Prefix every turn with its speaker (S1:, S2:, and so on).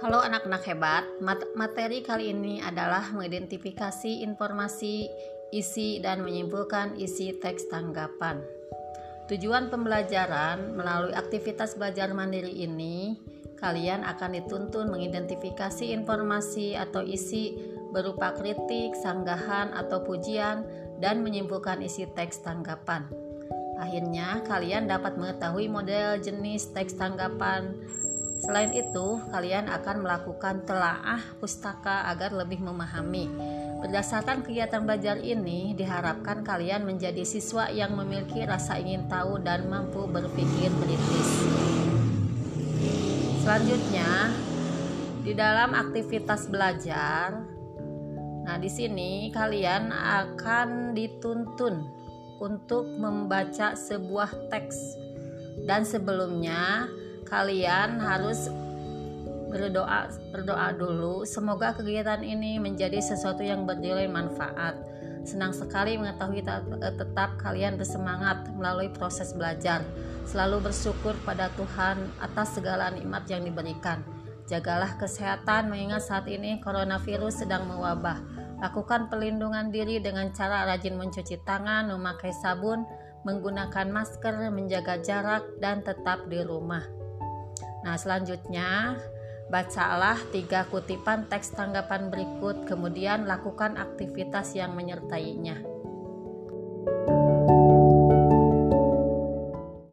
S1: Halo anak-anak hebat, materi kali ini adalah mengidentifikasi informasi, isi, dan menyimpulkan isi teks tanggapan. Tujuan pembelajaran melalui aktivitas belajar mandiri ini, kalian akan dituntun mengidentifikasi informasi atau isi berupa kritik, sanggahan, atau pujian, dan menyimpulkan isi teks tanggapan. Akhirnya, kalian dapat mengetahui model jenis teks tanggapan Selain itu, kalian akan melakukan telaah pustaka agar lebih memahami. Berdasarkan kegiatan belajar ini, diharapkan kalian menjadi siswa yang memiliki rasa ingin tahu dan mampu berpikir kritis. Selanjutnya, di dalam aktivitas belajar, nah di sini kalian akan dituntun untuk membaca sebuah teks dan sebelumnya kalian harus berdoa berdoa dulu. Semoga kegiatan ini menjadi sesuatu yang bernilai manfaat. Senang sekali mengetahui tetap kalian bersemangat melalui proses belajar. Selalu bersyukur pada Tuhan atas segala nikmat yang diberikan. Jagalah kesehatan mengingat saat ini coronavirus sedang mewabah. Lakukan pelindungan diri dengan cara rajin mencuci tangan memakai sabun menggunakan masker menjaga jarak dan tetap di rumah Nah, selanjutnya bacalah tiga kutipan teks tanggapan berikut, kemudian lakukan aktivitas yang menyertainya.